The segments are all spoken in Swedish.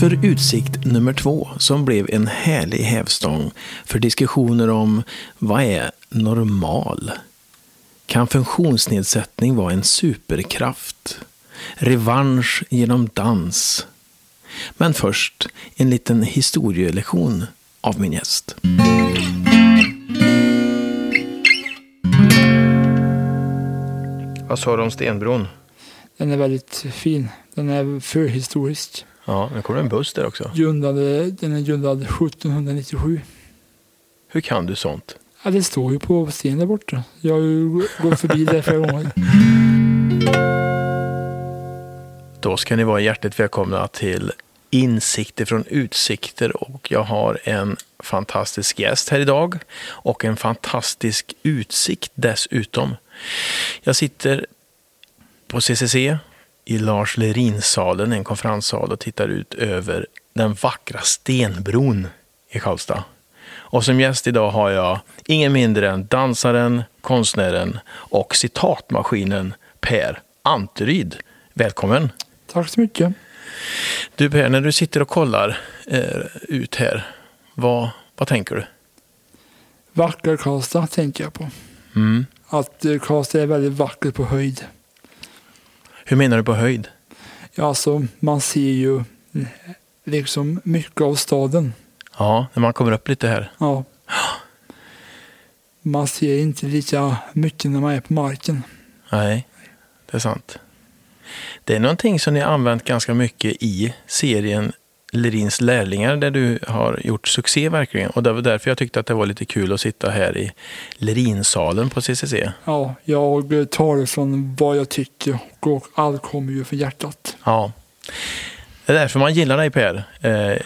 dags för utsikt nummer två som blev en härlig hävstång för diskussioner om vad är normal? Kan funktionsnedsättning vara en superkraft? Revansch genom dans? Men först en liten historielektion av min gäst. Vad sa du om Stenbron? Den är väldigt fin. Den är förhistorisk. Ja, nu kommer en buss där också. Grundade, den är grundad 1797. Hur kan du sånt? Ja, det står ju på stenen där borta. Jag har ju gått förbi där flera gånger. Då ska ni vara hjärtligt välkomna till Insikter från utsikter och jag har en fantastisk gäst här idag och en fantastisk utsikt dessutom. Jag sitter på CCC i Lars Lerinsalen, en konferenssal och tittar ut över den vackra Stenbron i Karlstad. Och som gäst idag har jag ingen mindre än dansaren, konstnären och citatmaskinen Per Anteryd. Välkommen! Tack så mycket. Du Per, när du sitter och kollar eh, ut här, vad, vad tänker du? Vacker Karlstad tänker jag på. Mm. Att eh, Karlstad är väldigt vackert på höjd. Hur menar du på höjd? Ja, alltså man ser ju eh, liksom mycket av staden. Ja, när man kommer upp lite här. Ja. Man ser inte lika mycket när man är på marken. Nej, det är sant. Det är någonting som ni har använt ganska mycket i serien Lerins lärlingar där du har gjort succé verkligen. Och det var därför jag tyckte att det var lite kul att sitta här i Lerinsalen på CCC. Ja, jag tar det från vad jag tycker och allt kommer ju från hjärtat. Ja. Det är därför man gillar dig Per. Eh,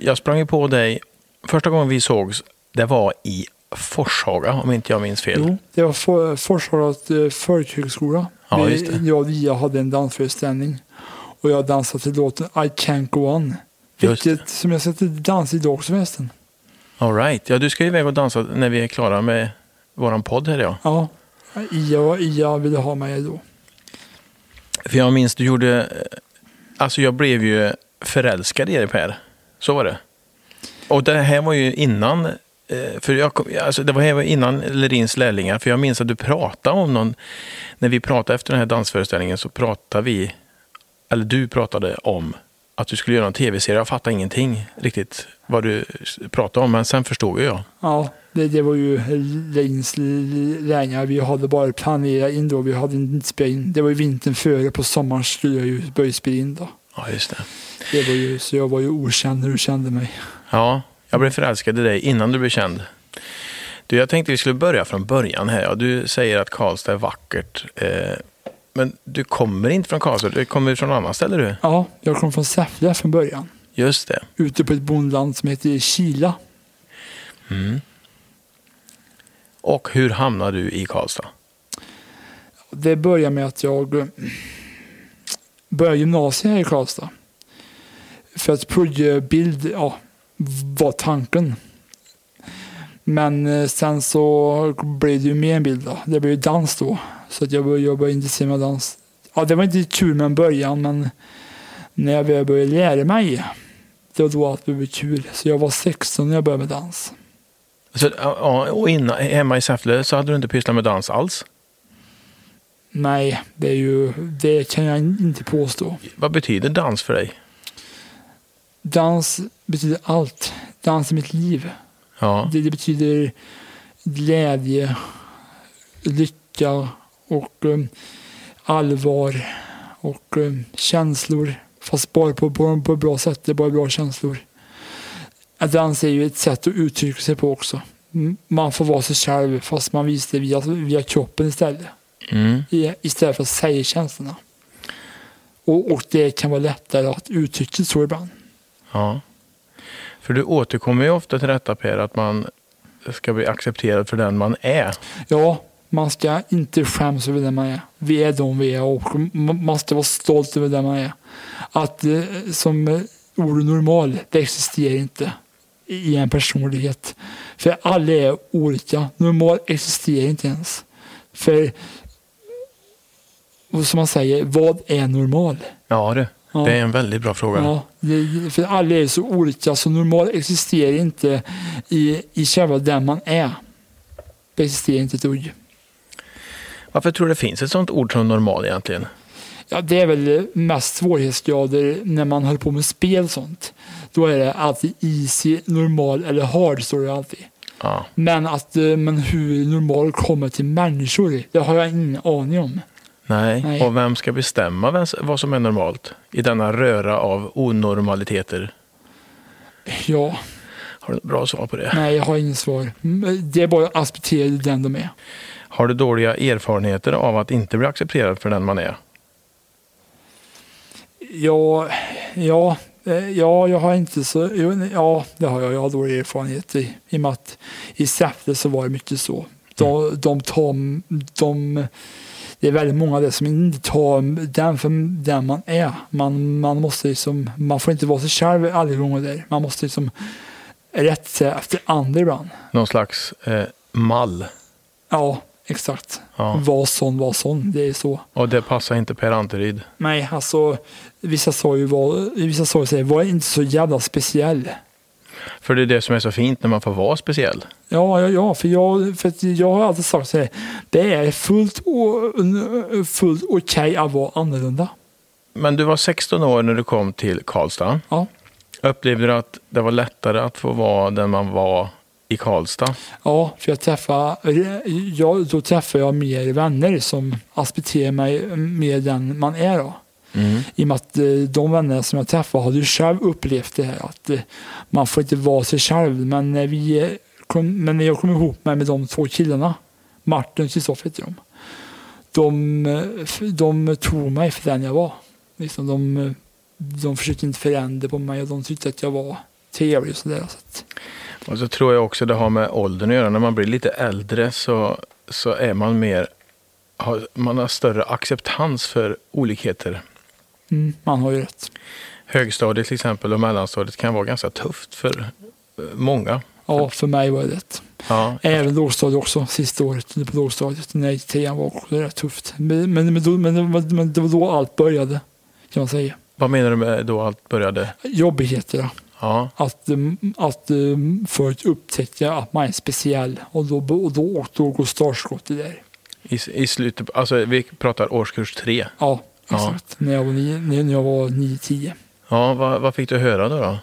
Jag sprang ju på dig, första gången vi sågs, det var i Forshaga om inte jag minns fel. Jo, det var For- Forshagas eh, folkhögskola. Ja, just det. Jag och Lia hade en dansföreställning. Och jag dansade till låten I can't go on. Vilket som jag sätter dans idag också förresten. All right. Ja, du ska ju iväg och dansa när vi är klara med våran podd här ja. Ja, Ia, Ia ville ha mig då. För jag minns du gjorde, alltså jag blev ju förälskad i dig Per. Så var det. Och det här var ju innan, eh, för jag, kom- alltså det var här var innan Lerins lärlingar. För jag minns att du pratade om någon, när vi pratade efter den här dansföreställningen så pratade vi, eller du pratade om att du skulle göra en tv-serie. Jag fattade ingenting riktigt vad du pratade om, men sen förstod jag. Ja, det, det var ju Leins lärlingar. Vi hade bara planerat in då. Vi hade inte spelat in. Det var ju vintern före. På sommaren skulle jag ju börja spela in då. Ja, just det. Det var ju, så jag var ju okänd när du kände mig. Ja, jag blev förälskad i dig innan du blev känd. Du, jag tänkte vi skulle börja från början här. Ja, du säger att Karlstad är vackert. Eh, men du kommer inte från Karlstad, du kommer från någon annan ställe du. Ja, jag kom från Säffle från början. Just det. Ute på ett bondland som heter Kila. Och hur hamnade du i Karlstad? Det började med att jag eh, började gymnasiet här i Karlstad. För att plugga bild ja, var tanken. Men eh, sen så blev det ju mer än bild. Då. Det blev ju dans då. Så att jag började, började intressera mig av dans. Ja, det var inte kul med början men när jag väl började lära mig det var då att det blev kul. Så jag var 16 när jag började med dans. Så, och innan, hemma i Säffle så hade du inte pysslat med dans alls. Nej, det, är ju, det kan jag inte påstå. Vad betyder dans för dig? Dans betyder allt. Dans är mitt liv. Ja, Det, det betyder glädje, lycka och um, allvar och um, känslor. Fast bara på, på, på ett bra sätt. Det är bara bra känslor. Dans är ju ett sätt att uttrycka sig på också. Man får vara sig själv fast man visar det via, via kroppen istället. mm. I- Istället för att säga känslorna. Och, och det kan vara lättare att uttrycka sig så ibland. ja. För du återkommer ju ofta till detta Per, att man ska bli accepterad för den man är. Ja, man ska inte skämmas över den man är. Vi är de vi är och ma- man ska vara stolt över den man är. Att eh, som eh, ordet normal, det existerar inte i en personlighet. För alla är olika. Normal existerar inte ens. För och som man säger, vad är normal? Ja du. Ja. Det är en väldigt bra fråga. Ja, det, för alla är så olika, så normal existerar inte i, i själva den man är. Det existerar inte ett dugg. Varför tror du det finns ett sånt ord som normal egentligen? Ja, det är väl mest svårighetsgrader när man håller på med spel och sånt. Då är det alltid easy, normal eller hard står det alltid. Ja. Men, att, eh, men hur normal kommer till människor, det har jag ingen aning om. Nej. Nej. och vem ska bestämma vem, vad som är normalt i denna röra av onormaliteter? Ja, Har du ett bra svar på det? nej, jag har inget svar. Mm, Det är bara att acceptera den de är. Har du dåliga erfarenheter av att inte bli accepterad för den man är? Ja, ja, eh, ja, jag har inte så... Ja, det har jag. Jag har dålig erfarenhet i, i och med att i Säffle så var det mycket så. De, de tar... De, det är väldigt många där som inte tar den för den man är. Man, man måste liksom... Man får inte vara sig själv alla gånger där. Man måste liksom rätta sig efter andra ibland. Någon slags eh, mall? Ja, exakt. Ja. Var sån, var sån. Det är så. Och det passar inte Per Anteryd? Nej, alltså vissa sa ju var, vissa sa ju var inte så jävla speciell. För det är det som är så fint när man får vara speciell. Ja, ja, ja för, jag, för jag har alltid sagt så här, det är fullt, o- fullt okej att vara annorlunda. Men du var 16 år när du kom till Karlstad. Ja. Upplevde du att det var lättare att få vara den man var i Karlstad? Ja, för jag träffar, jag, då träffar jag mer vänner som accepterar mig mer den man är då. Mm. I och med att eh, de vänner som jag träffar hade ju själv upplevt det här att eh, man får inte vara sig själv. Men när, vi kom, men när jag kom ihop mig med de två killarna, Martin och Kristoffer heter de. De, eh, de tog mig för den jag var. Liksom de, de försökte inte förändra på mig och de tyckte att jag var trevlig och sådär. Så att, Och så tror jag också det har med åldern att göra. När man blir lite äldre så, så är man mer har, man har större acceptans för olikheter. mm, man har ju rätt. Högstadiet till exempel och mellanstadiet kan vara ganska tufft för eh, många. Ja, för mig var det rätt. Ja, Även lågstadiet också, sista året på lågstadiet. När jag gick trean var också rätt tufft. Men, men, men, då, men, det var- men det var då allt började, kan man säga. vad menar du med då allt började? Jobbigheter. Ja, Att, um, att um, förut upptäcka att man är speciell och då, och då, och då går startskottet där. i, i slutet, alltså vi pratar årskurs tre. Ja, Ja. exakt. När jag var nio- när jag var 9-10. Ja, vad, vad fick du höra då? då?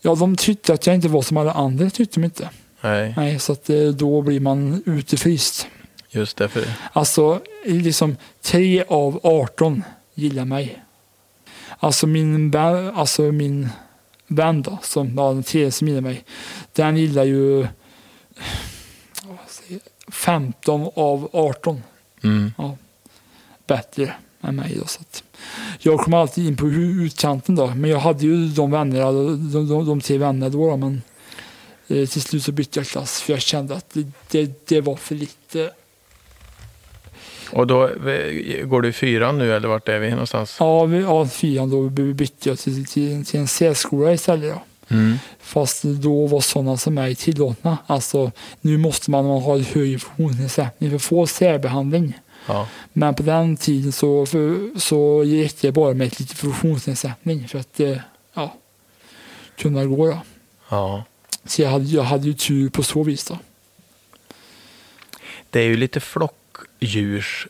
Ja, de tyckte att jag inte var som alla andra, tyckte de inte. Nej, Nej, så att eh, då blir man utefryst. just därför. Alltså, liksom 3 av 18 gillar mig. Alltså min, vän- alltså min vän då, som, ja, den tredje som gillar mig, den gillar ju vad säger jag, 15 av 18 Mm. bättre än mig. Då, så jag kom alltid in på utkanten då, men jag hade ju de vännerna, de, de, de tre vännerna då, då men eh, till slut så bytte jag klass för jag kände att det, det, det var för lite Och då eh, går du i fyran nu eller vart är vi någonstans? Ja, vi, ja fyran då by- bytte jag till, till, till en C-skola istället. Då. Mm. Fast då var sådana som mig tillåtna. Alltså, nu måste man ha en hög funktionsnedsättning för att få särbehandling. Ja. Men på den tiden så, för, så gick det bara med lite funktionsnedsättning för att eh, ja, kunna gå. Då. ja. Så jag hade, jag hade ju tur på så vis. Då. Det är ju lite flockdjurs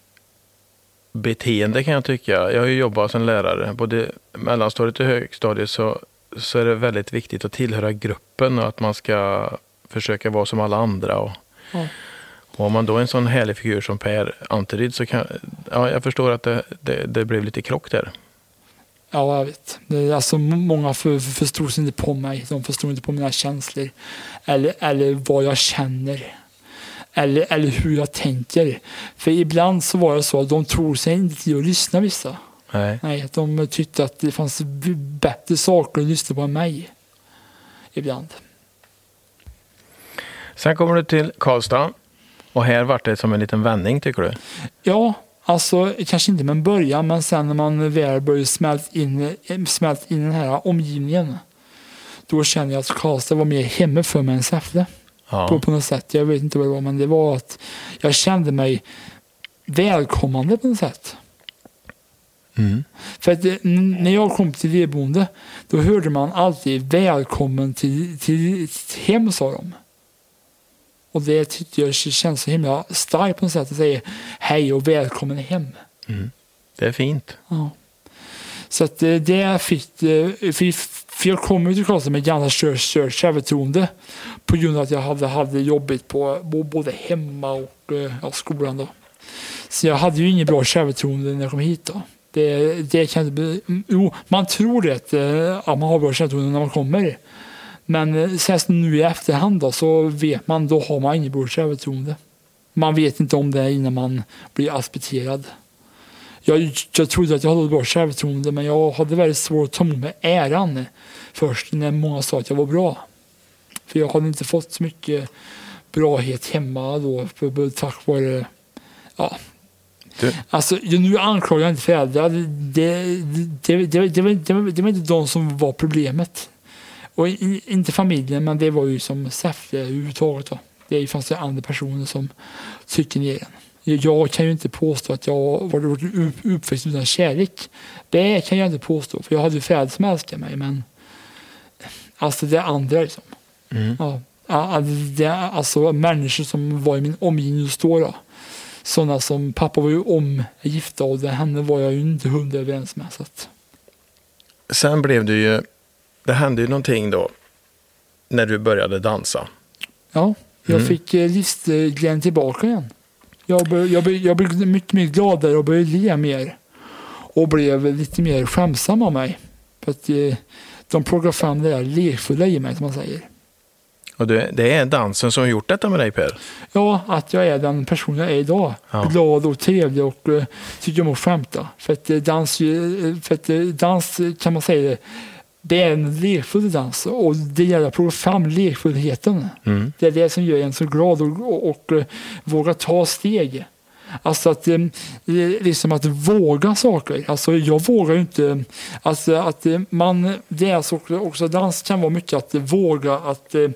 beteende kan jag tycka. Jag har ju jobbat som lärare. Både mellanstadiet och högstadiet så, så är det väldigt viktigt att tillhöra gruppen och att man ska försöka vara som alla andra. Och, Ja. och om man då är en sån härlig figur som Per Anteryd så kan ja, jag förstår att det, det, det blev lite krock där. Ja, jag vet. Det är alltså, må- många för, för, förstod sig inte på mig. De förstod inte på mina känslor. Eller, eller vad jag känner. Eller, eller hur jag tänker. För ibland så var det så att de tog sig inte att lyssna vissa. Nej. Nej, de tyckte att det fanns bättre saker att lyssna på än mig. Ibland. Sen kommer du till Karlstad och här vart det som en liten vändning tycker du? Ja, alltså kanske inte med en början, men sen när man väl börjar smälta in, smält in den här omgivningen. Då känner jag att Karlstad var mer hemma för mig än Säffle. Ja. på, på något sätt. Jag vet inte vad det var, men det var att jag kände mig välkommande på något sätt. Mm. För att eh, när jag kom till elboende, då hörde man alltid välkommen till, till hem, sa de. Och det tyckte jag känns så himla starkt på något sätt att säga hej och välkommen hem. Mm. Det är fint. Ja. Så att eh, det fick, eh, för, jag kom ju till Karlstad med ganska kört självförtroende på grund av att jag hade, hade jobbigt på både hemma och eh, ja, skolan då. Så jag hade ju inget bra självförtroende när jag kom hit då. Det, det kan inte mm, jo, man tror det, eh, att man har bra självförtroende när man kommer. Men eh, sen nu i efterhand då, så vet man, då har man inget bra självförtroende. Man vet inte om det innan man blir accepterad. Jag, jag trodde att jag hade bra självförtroende men jag hade väldigt svårt att ta emot mig äran först när många sa att jag var bra. För jag hade inte fått så mycket brahet hemma då för, tack vare ja. Du- Alltså, nu anklagar jag inte föräldrar. Det, det, det, det, det, var, det, det inte de som var problemet. Och inte familjen, men det var ju som Säffle överhuvudtaget. Då. Det fanns ju andra personer som tycker ner en. Jag kan ju inte påstå att jag var upp- uppväxt utan kärlek. Det kan jag inte påstå, för jag hade ju föräldrar som älskade mig. Men alltså det andra liksom. Mm. Ja, ja, det är alltså människor som var i min omgivning just då. då. Sådana som, pappa var ju omgifta och det, henne var jag ju inte hundra överens med. Så att, Sen blev du ju, det hände ju någonting då när du började dansa. ja, jag Mm. fick eh, livsglädjen tillbaka igen. Jag, bör, jag, bör, jag blev mycket mer gladare och började le mer. Och blev lite mer skämsam av mig. För att eh, de plockade fram det där lekfulla i mig som man säger. Och det, är dansen som har gjort detta med dig Per. Ja, att jag är den person jag är idag. Ja. Glad och trevlig och uh, tycker om att skämta. För att, eh, dans, eh, för att dans kan man säga, det är en lekfull dans och det gäller att plocka fram lekfullheten. Mm. Det är det som gör en så glad och, och, och eh, våga ta steg. Alltså att, eh, liksom att våga saker. Alltså jag vågar ju inte, alltså att eh, man, det är också, dans kan vara mycket att våga att eh,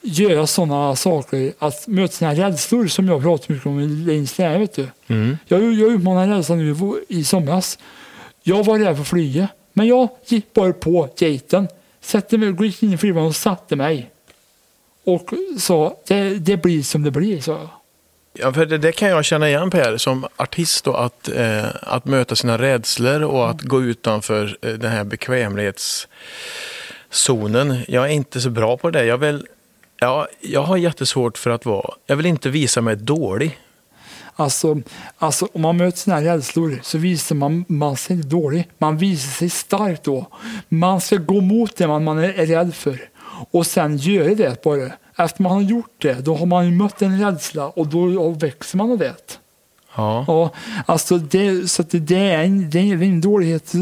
göra sådana saker, att möta sina rädslor som jag pratar mycket om i Lanes du. Mm. Jag, jag utmanade rädslan nu i somras. Jag var rädd för att flyga, men jag gick bara på gaten, satte mig, gick in i flygplanet och satte mig. Och sa, det, det blir som det blir, sa jag. Ja, för det, det kan jag känna igen Per, som artist då, att, eh, att möta sina rädslor och att gå utanför eh, den här bekvämlighetszonen. Jag är inte så bra på det. Jag, vill, ja, jag har jättesvårt för att vara, jag vill inte visa mig dålig. Alltså, alltså om man möter sina rädslor så visar man, man sig inte dålig. Man visar sig stark då. Man ska gå mot det man, man är rädd för och sen göra det bara. Efter man har gjort det, då har man ju mött en rädsla och då växer man av det. Ja. Ja, alltså det, så det, det, är en, det är en dålighet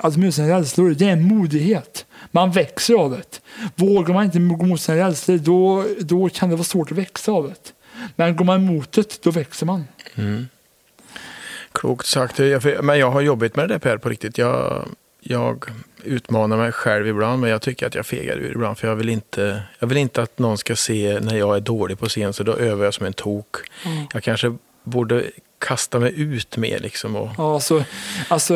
att möta sina rädslor. Det är en modighet. Man växer av det. Vågar man inte gå mot sina rädslor då, då kan det vara svårt att växa av det. Men går man emot det, då växer man. Klokt sagt. Men jag har jobbigt med det Per på riktigt. Jag, jag utmanar mig själv ibland men jag tycker att jag fegar ur ibland för jag vill inte, jag vill inte att någon ska se när jag är dålig på scen så då övar jag som en tok. Jag kanske borde kasta mig ut mer liksom. Och, Ja, alltså, alltså,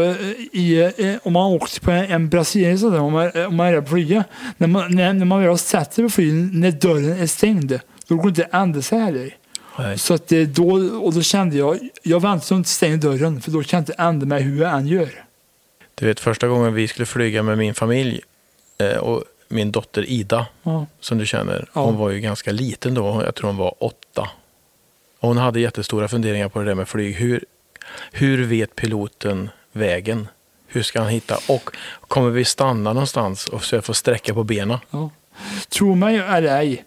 i, eh, om man åker på en, brasiliansk om man, om man är på flyga, när man, när, när man väl har satt sig på flyget, när dörren är stängd, då går det inte att ändra sig heller. nej. Så att det, då, och då kände jag, jag väntar så inte stänger dörren, för då kan jag inte ändra mig hur jag än gör. Du vet första gången vi skulle flyga med min familj eh, och min dotter Ida Ja, som du känner. Ja. Hon var ju ganska liten då. Jag tror hon var åtta. Och hon hade jättestora funderingar på det där med flyg. Hur, hur vet piloten vägen? Hur ska han hitta? Och kommer vi stanna någonstans och så jag får sträcka på benen? ja. Tro mig eller ej,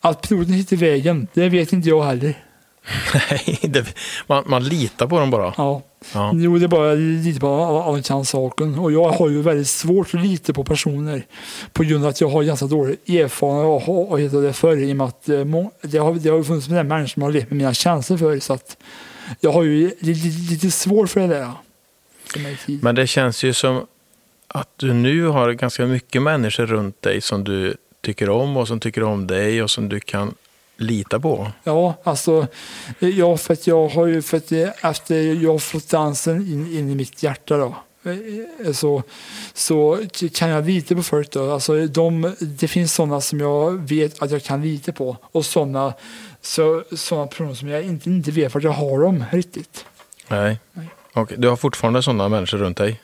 att piloten hittar vägen, det vet inte jag heller. Nej, det, man, man litar på dem bara. Ja. Ja. Jo, det är bara lite på man kan saken. Och jag har ju väldigt svårt att lita på personer på grund av att jag har ganska dålig erfarenhet av att ha heter det förr i och med att eh, det har, det har funnits med människor som har levt med mina känslor förr så att jag har ju lite, lite svårt för det där. Men det känns ju som att du nu har ganska mycket människor runt dig som du tycker om och som tycker om dig och som du kan lita på? Ja, alltså, ja, för att jag har ju, för att efter jag har fått dansen in, in i mitt hjärta då, eh, så, så kan jag lita på folk då. Alltså, de, det finns sådana som jag vet att jag kan lita på och sådana så, sådana personer som jag inte, inte vet vart jag har dem riktigt. Nej. Nej. Okej, Du har fortfarande sådana människor runt dig?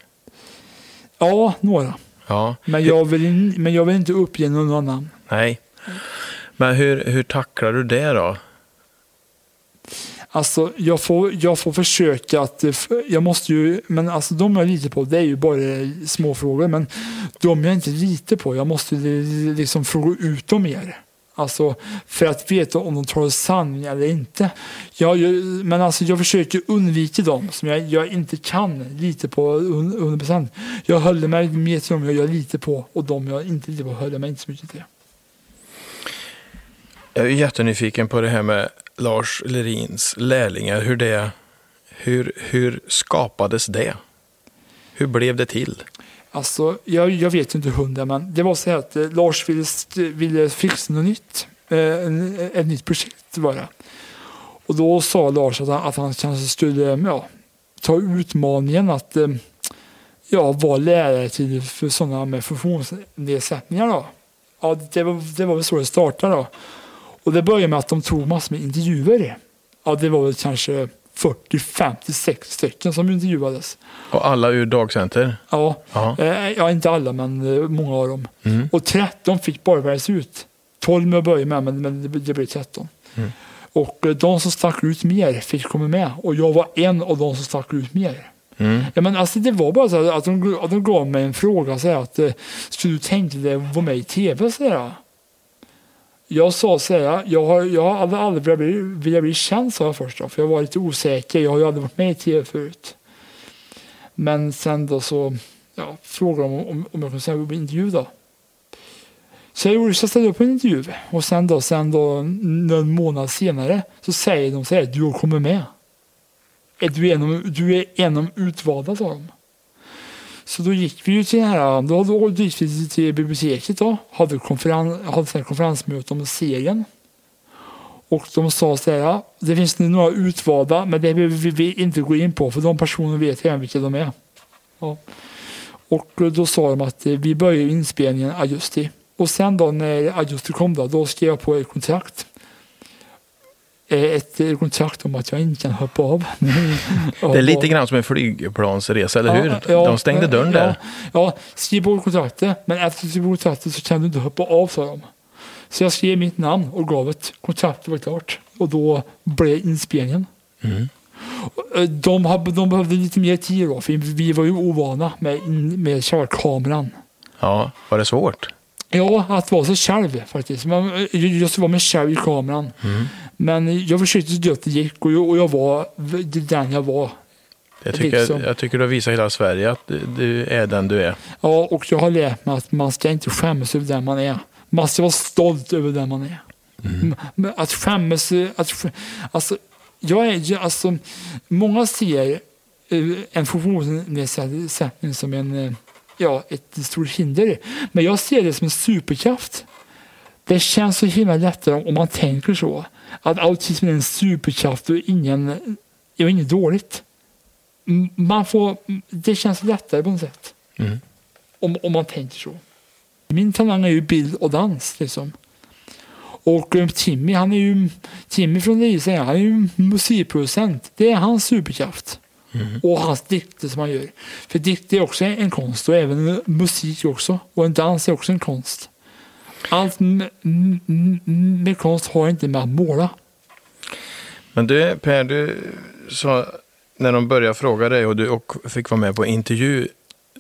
Ja, några. Ja. Men jag vill, men jag vill inte uppge någon namn. Nej. Men hur, hur tacklar du det då? Alltså, jag får, jag får försöka att... Eh, jag måste ju... Men alltså, de jag litar på, det är ju bara små frågor. Men de jag inte litar på, jag måste liksom fråga ut dem mer. Alltså, för att veta om de talar sanning eller inte. Jag, jag, men alltså, jag försöker undvika dem som jag, jag inte kan lita på 100%. Jag håller mig mer till dem jag, jag litar på och de jag inte litar på håller jag mig inte så mycket till. Jag är jättenyfiken på det här med Lars Lerins lärlingar. Hur, det, hur, hur skapades det? Hur blev det till? Alltså, jag, jag vet inte hundra, men det var så här att eh, Lars ville, ville fixa något nytt. Eh, ett nytt projekt var det. Och då sa Lars att han, att han kanske skulle eh, ja, ta utmaningen att eh, ja, vara lärare till för sådana med funktionsnedsättningar. Då. Ja, det, var, det var väl så det startade. Då. Och det började med att de tog massor med intervjuer. Ja, det var väl kanske 40, 50, 60 stycken som intervjuades. Och alla ur dagcenter? Ja, Ja. Eh, Ja, inte alla, men eh, många av dem. Mm. Och 13 fick bara väljas ut. 12 med att börja med, men, men det, blev 13. Mm. Och eh, de som stack ut mer fick komma med. Och jag var en av de som stack ut mer. Mm. Ja, men alltså, det var bara så att de, att de gav mig en fråga. Så här, att, skulle du tänka dig att vara med i tv? Så här. Jag sa så här, jag har, jag har aldrig, aldrig velat bli, velat bli känd sa jag först. Då, för jag var lite osäker. Jag har ju aldrig varit med i tv förut. Men sen då så ja, frågade de om, om jag kunde säga upp en intervju då. Så jag gjorde så jag ställde upp en intervju. Och sen då, sen då någon månad senare så säger de så här, du har kommit med. Är du, en du är en av utvalda sa de. Så då gick vi ju till den här, då, då gick vi till biblioteket då, hade, konferen, hade här konferensmöte om serien. Och de sa så här, det finns nu några utvalda, men det behöver vi inte gå in på för de personerna vet redan vilka de är. Ja. Och eh, då sa de att eh, vi börjar inspelningen i augusti. Och sen då när augusti kom då, då skrev jag på ett kontrakt. Eh, Ett kontrakt om att jag inte kan hoppa av. Det är lite grann som en flygplansresa, eller hur? Ja, de stängde dörren ja, där. Ja, skriv på kontraktet, men efter du skriver på kontraktet så kan du inte hoppa av, sa de. Så jag skrev mitt namn och gav ett kontraktet var klart. Och då blev inspelningen. Mm. Eh, De, hade, de behövde lite mer tid då, för vi var ju ovana med, med själva kameran. Ja, var det svårt? Ja, att vara så själv faktiskt. Eh, just att vara mig själv i kameran. Mm. Men jag försökte så gott det gick och jag, och jag var den jag var. Jag tycker, Liksom. jag tycker du har visat hela Sverige att du, är den du är. Ja, och jag har lärt mig att man ska inte skämmas över den man är. Man ska vara stolt över den man är. M- Men att skämmas, att, alltså, jag är, ju- alltså, många ser eh, en funktionsnedsättning som en, eh, ja, ett stort hinder. Men jag ser det som en superkraft. Det känns så himla lättare om man tänker så. Att autism är en superkraft och ingen, och inget dåligt. Man får, det känns lättare på något sätt. Mm. Om, om man tänker så. Min talang är ju bild och dans. Liksom. Och eh, Timmy, han är ju, Timmy från Lisa, han är ju musikproducent. Det är hans superkraft. Mm. Och hans dikter som han gör. För dikter är också en konst och även musik också. Och en dans är också en konst. Allt med, konst har inte med att måla. Men du, Per, du sa, när de började fråga dig och du och fick vara med på intervju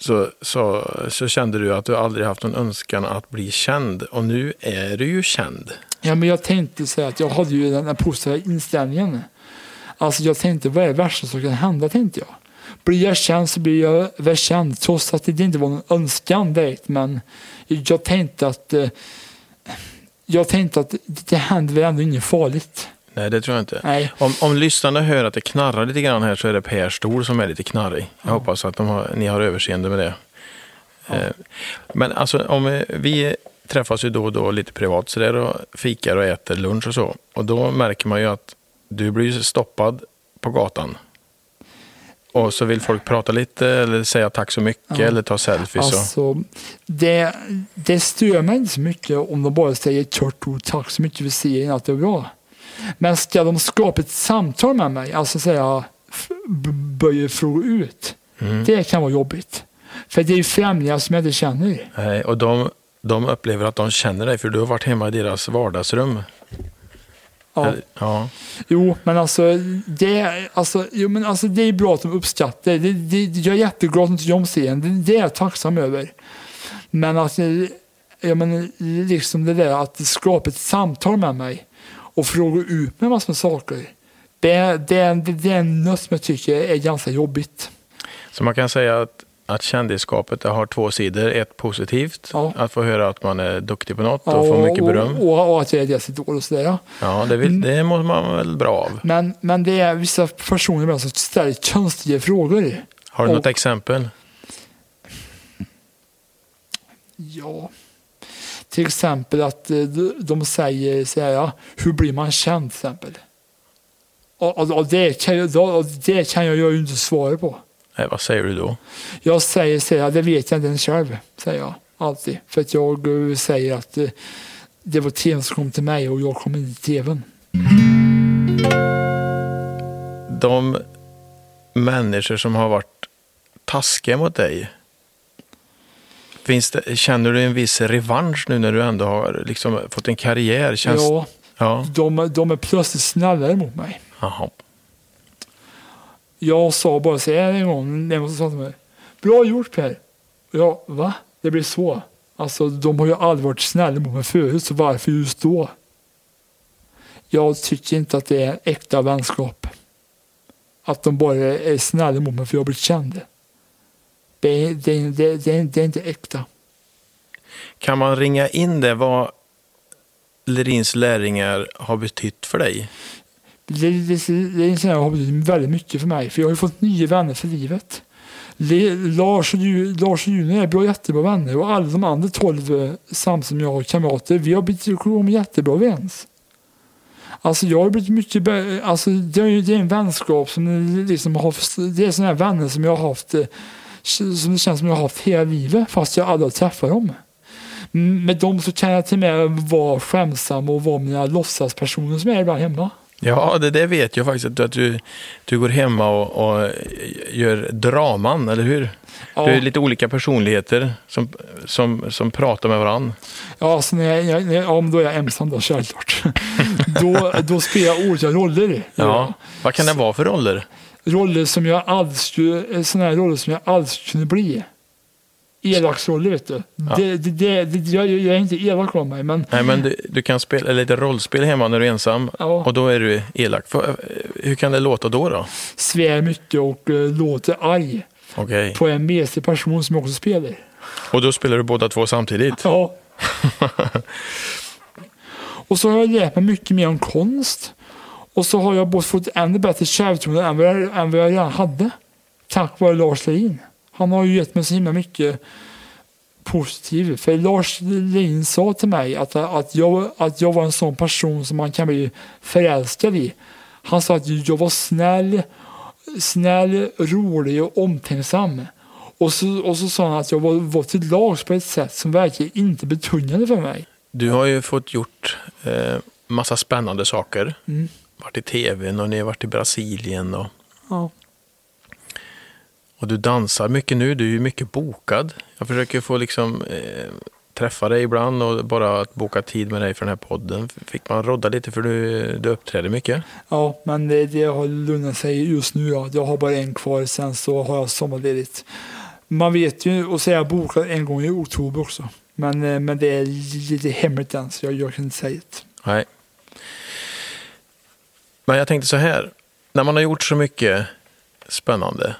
så, så, så kände du att du aldrig haft någon önskan att bli känd. Och nu är du ju känd. Ja, men jag tänkte säga att jag hade ju den här positiva inställningen. Alltså jag tänkte, vad är det värsta som kan hända, tänkte jag. Blir jag känd så blir jag väl känd, trots att det inte var någon önskan direkt. Men jag tänkte att eh, jag tänkte att det händer väl ändå inget farligt. Nej, det tror jag inte. Nej, Om, om lyssnarna hör att det knarrar lite grann här så är det Per Stol som är lite knarrig. Jag hoppas att de har, ni har överseende med det. Eh, Men alltså, om eh, vi, träffas ju då och då lite privat så där och fikar och äter lunch och så. Och då märker man ju att du blir stoppad på gatan. Och så vill folk prata lite eller säga tack så mycket Ja. eller ta selfies. Alltså, det, det stör mig inte så mycket om de bara säger kort ord, tack så mycket för serien, att det är bra. Men ska de skapa ett samtal med mig, alltså säga, f- b- börja fråga ut, Mm. det kan vara jobbigt. För det är ju främlingar som jag inte känner. Nej, och de, de upplever att de känner dig för du har varit hemma i deras vardagsrum. Ja. Ja. Jo, men alltså det, alltså, jo, men alltså det är bra att de uppskattar det. det, jag är jätteglad att de tycker om serien. Det, det är jag tacksam över. Men alltså, jag menar, liksom det där att skapa ett samtal med mig och fråga ut mig massor med saker. Det, det, det, det är något som jag tycker är ganska jobbigt. Så man kan säga att, att kändisskapet har två sidor. Ett positivt, Ja. att få höra att man är duktig på något och få mycket beröm. Och, och, och att jag är deras idol och sådär. Ja. Ja, det, vill, det mår man väl bra av. Men, men det är vissa personer som ställer konstiga frågor. Har du något Och- exempel? Ja, till exempel att eh, de- säger så här, ja, hur blir man känd till exempel? Och, och, och, det, kan och det kan jag ju inte svara på. Nej, vad säger du då? Jag säger så här, det vet jag inte ens själv, säger jag alltid. För att jag eh, säger att eh, det var tvn som kom till mig och jag kom inte till tvn. De människor som har varit taskiga mot dig, det, känner du en viss revansch nu när du ändå har liksom fått en karriär? Känns, Ja, ja. de, de är plötsligt snällare mot mig. Jaha. Jag äh, sa bara så här en gång, när som sa till mig, bra gjort Per. Ja, va? Det blir så. Alltså de har ju aldrig varit snälla mot mig förut, så varför just då? Jag tycker inte att det är äkta vänskap. Att de bara är snälla mot mig för jag har blivit känd. Det är, det, det, det, det är inte äkta. Kan man ringa in det vad Lerins lärlingar har betytt för dig? Det, det, det är en sån här har betytt väldigt mycket för mig, för jag har ju fått nya vänner för livet. Lars och, Lars och June är bra, jättebra vänner och alla de andra tolv eh, samt som jag har kamrater, vi har blivit ekonomiskt jättebra överens. Alltså jag har blivit mycket alltså det är, det är en vänskap som liksom har haft, det är sådana här vänner som jag har haft, eh, som det känns som jag har haft hela livet fast jag aldrig har träffat dem. Med dem så kan jag till och med vara skämsam och vara mina låtsaspersoner som jag är ibland hemma. Ja, det, det vet jag faktiskt. Att du, du går hemma och, och gör draman, eller hur? Ja. Du är lite olika personligheter som, som, som pratar med varandra. Ja, alltså när jag, jag, när ja, men då är jag ensam då, självklart. då, då spelar jag olika roller. Ja. Vad kan det vara för roller? Roller som jag sådana här roller som jag skulle kunna bli. Elaksroller, vet du. Det, det, det, det, jag, jag är inte elak av mig, men Nej, men du, du kan spela lite rollspel hemma när du är ensam Ja. och då är du elak. För, hur kan det låta då? då? svär mycket och uh, låter arg Okej. på en mesig person som jag också spelar. Och då spelar du båda två samtidigt? Ja. och så har jag lärt mig mycket mer om konst. Och så har jag både fått ännu bättre självförtroende än, vad jag- än vad jag redan hade. Tack vare Lars Lerin. Han har ju gett mig så himla mycket positivt. För Lars Lerin sa till mig att, att, jag, att jag var en sån person som man kan bli förälskad i. Han sa att jag var snäll, snäll, rolig och omtänksam. Och så, och så sa han att jag var, var till lags på ett sätt som verkligen inte betungade för mig. Du har ju fått gjort eh, massa spännande saker. Mm. Varit i tv och ni har varit i Brasilien. Och, Ja. Och du dansar mycket nu. Du är ju mycket bokad. Jag försöker få liksom eh, träffa dig ibland och bara att boka tid med dig för den här podden. Fick man rodda lite för du, du uppträder mycket. Ja, men det, det har lugnat sig just nu. Ja. Jag har bara en kvar, sen så har jag sommarledigt. Man vet ju, och så är jag bokad en gång i oktober också. Men, eh, men det är lite hemligt än, så jag, jag kan inte säga det. Nej. Men jag tänkte så här. När man har gjort så mycket spännande.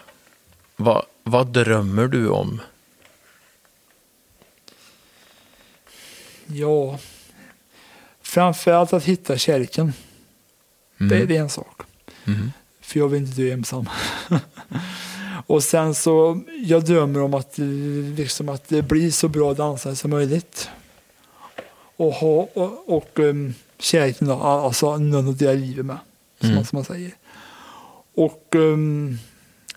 Vad, vad drömmer du om? Ja, framförallt att hitta kärleken. Det, det är en sak. Mm. För jag vill inte dö ensam. och sen så, jag drömmer om att, liksom, att det blir så bra dansare som möjligt. och, ha, och, och um, kärleken, då, alltså någon att dela livet med. Som, Mm. man, som man säger. Och um,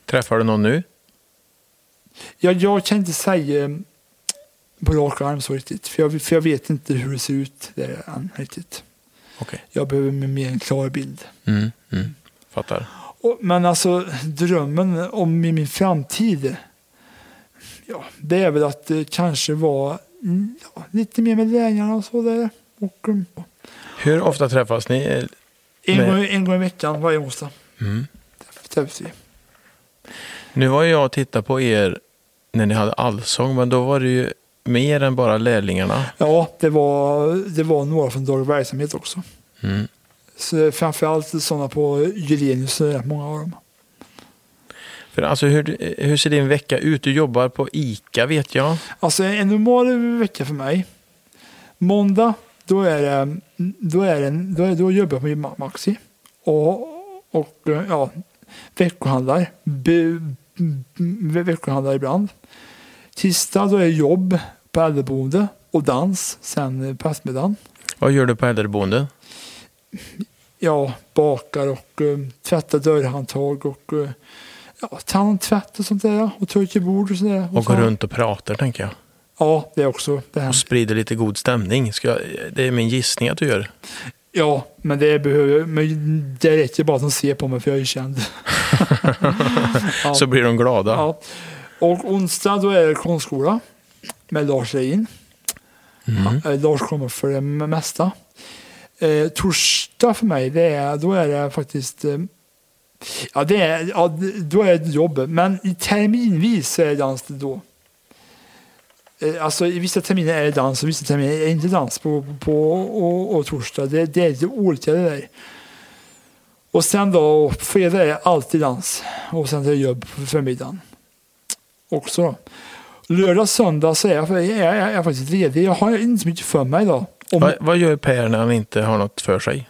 Träffar du någon nu? jag, jag kan inte säga um, på rak arm så riktigt. För jag, för jag vet inte hur det ser ut där än riktigt. Okej. Jag behöver en mer en klar bild. Mm, mm. Fattar. Och, men alltså drömmen om i min framtid. Ja, det är väl att det kanske var mm, ja, lite mer med lärarna och så där. Och, um, Hur ofta träffas ni? en, Men- gång, en gång i veckan varje onsdag Mm. träffas vi. Nu var jag och tittade på er när ni hade allsång, men då var det ju mer än bara lärlingarna. Ja, det var, det var några från daglig verksamhet också. Mm. Så framförallt sådana på Gylenius, det många av dem. För alltså, hur, hur ser din vecka ut? Du jobbar på ICA vet jag. Alltså en normal vecka för mig. Måndag, då är det, då är det, då, är, då jobbar jag på Ma- Maxi. Och, och ja, veckohandlar. Be, be, veckohandlar ibland. Tisdag, då är det jobb på äldreboende och dans sen på eftermiddagen. Vad gör du på äldreboende? Ja, bakar och um, tvättar dörrhandtag och uh, ja, tar hand om tvätt och sånt där. Och torkar bord och sådär. Och så- går runt och pratar, tänker jag. Ja, det är också. Det Och sprider lite god stämning. Ska, det är min gissning att du gör. Ja, men det behöver men det räcker bara att de ser på mig för jag är känd. ja. Så blir de glada. ja. Och onsdag då är det konstskola med Lars Rein. Mm. Eh, Lars kommer för det mesta. Eh, torsdag för mig, det är, då är det faktiskt eh, Ja, det är, ja, då är det jobb. Men i terminvis så är det dans då. Eh, Alltså i vissa terminer är det dans och vissa terminer är det inte dans på, på och, och torsdag. Det, det är lite olika det där. Och sen då, fredag är alltid dans. Och sen är det jobb på förmiddagen. Också då. Lördag, söndag så är jag, är jag, är jag faktiskt ledig. Jag har inte så mycket för mig idag. Om, Vad, vad gör Per när han inte har något för sig?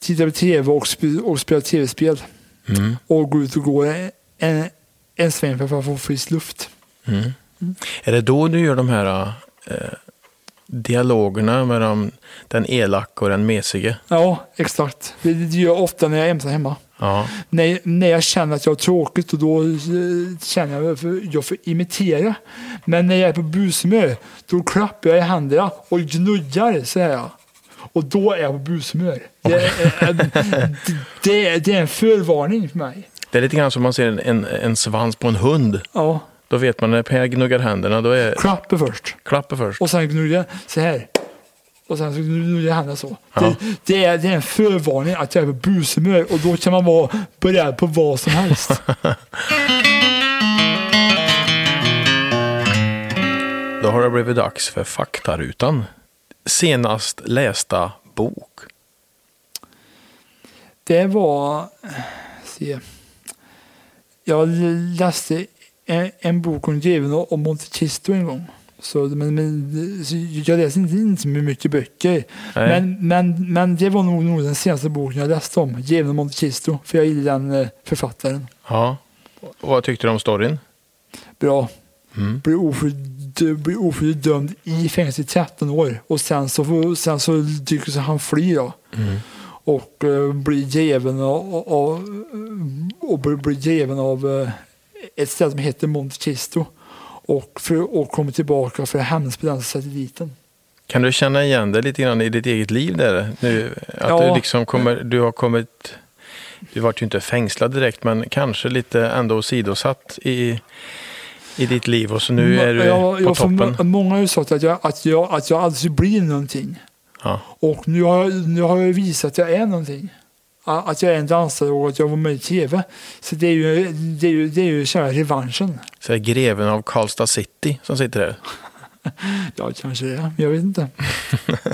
tittar på tv och, sp- och spelar tv-spel. Mm. Och går ut och går en, en sväng för att få frisk luft. Mm. Är det då du gör de här eh, dialogerna de, den elaka och den mesige? Ja, exakt. Det, gör jag ofta när jag är ensam hemma. Ja. När, när jag känner att jag har tråkigt och då eh, känner jag för jag får imitera. Men när jag är på bushumör då klappar jag i händerna och gnuggar så här. Och då är jag på bushumör. Det, är- det, det är en förvarning för mig. Det är lite grann som man ser en, en, en svans på en hund. Ja, Då vet man när Per gnuggar händerna, då är klappa först. klappen först. Och sen gnugga så här. Och sen så gnuggar jag händerna så. Ja. Det, det, är, det är en förvarning att jag är på bushumör och då kan man vara beredd på vad som helst. Då har det blivit dags för faktarutan. Senast lästa bok. Det var... Se. Jag läste en, en bok om djävulen och Monte Cristo en gång. Så, men, men, så jag läser inte, inte så mycket böcker. Nej. Men, men, men det var nog, nog den senaste boken jag läste om. Djävulen och Monte Cristo. För jag gillar den eh, författaren. Ja. Och vad tyckte du om storyn? Bra. Mm. Blir ofrivilligt dömd i fängelse i 13 år. Och sen så, sen så dyker han fly då. Mm. och eh, blir djävulen av, av, och blir, blir djävulen av eh, ett ställe som heter Monte Cristo och, för, och kommer tillbaka för att hämnas på den satelliten. Kan du känna igen det lite grann i ditt eget liv där? Nu, att Ja. du liksom kommer, du har kommit, du vart ju inte fängslad direkt, men kanske lite ändå åsidosatt i, i ditt liv och så nu är du jag, på får toppen. må- Många har ju sagt att jag, att jag, att jag aldrig blir någonting. Ja. Och nu har, jag- nu har jag visat att jag är någonting. Att jag är en dansare och att jag var med i tv. Så det är ju, det är ju, det är ju själva revanschen. Så är greven av Karlstad City som sitter där. Ja, kanske det. Jag vet inte.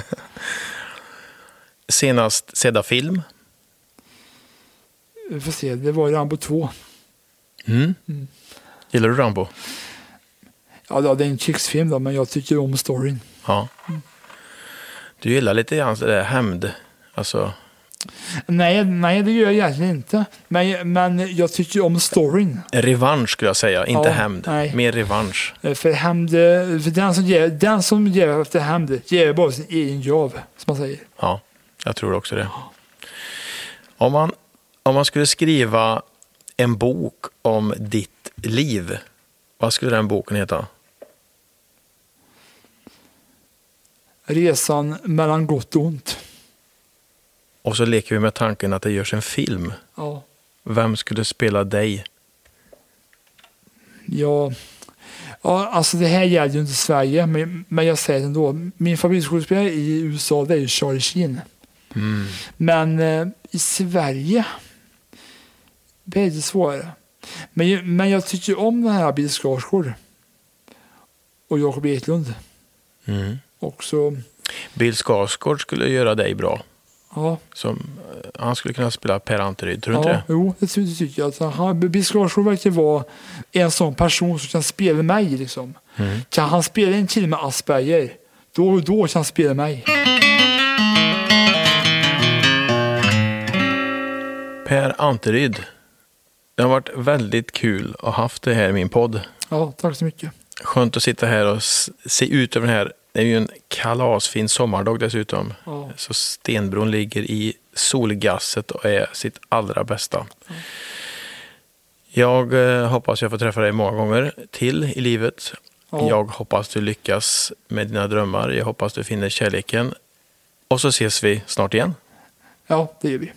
Senast sedda film. Vi får se. Det var Rambo 2. Mm. Mm. Gillar du Rambo? Ja, det är en krigsfilm då, men jag tycker om storyn. Ja. Du gillar lite grann det där hämnd. Alltså, Nej, nej, det gör jag egentligen inte. Men, men jag tycker om storyn. Revansch skulle jag säga, inte Ja, hämnd. nej. Mer revansch. Eh, För hämnd, eh, för den som ger, den som ger efter hämnd ger bara sin egen grav, som man säger. Ja, jag tror också det. Om man, om man skulle skriva en bok om ditt liv, vad skulle den boken heta? Resan mellan gott och ont. Och så leker vi med tanken att det görs en film. Ja. Vem skulle spela dig? Ja, ja, alltså det här gäller ju inte Sverige, men, men jag säger det ändå. Min favoritskådespelare i USA det är ju Charlie Sheen. Men eh, i Sverige det är lite svårare. Men, men jag tycker om den här Bill Skarsgård och Jakob Eklund. Mm. Också, Bill Skarsgård skulle göra dig bra. Ja, Som, eh, han skulle kunna spela Per Anteryd, tror du ja inte det? jo, det ty- det tycker jag. Alltså, han, Skarsgård verkar vara en sån person som kan spela mig. Liksom. Mm. Kan han spela en kille med Asperger, då, då kan han spela mig. Per Anteryd. Det har varit väldigt kul att ha haft det här i min podd. Ja, tack så mycket. Skönt att sitta här och se ut över den här. Det är ju en kalasfin sommardag dessutom. Ja. Så Stenbron ligger i solgasset och är sitt allra bästa. Jag eh, hoppas jag får träffa dig många gånger till i livet. Ja. Jag hoppas du lyckas med dina drömmar. Jag hoppas du finner kärleken. Och så ses vi snart igen. Ja, det gör vi.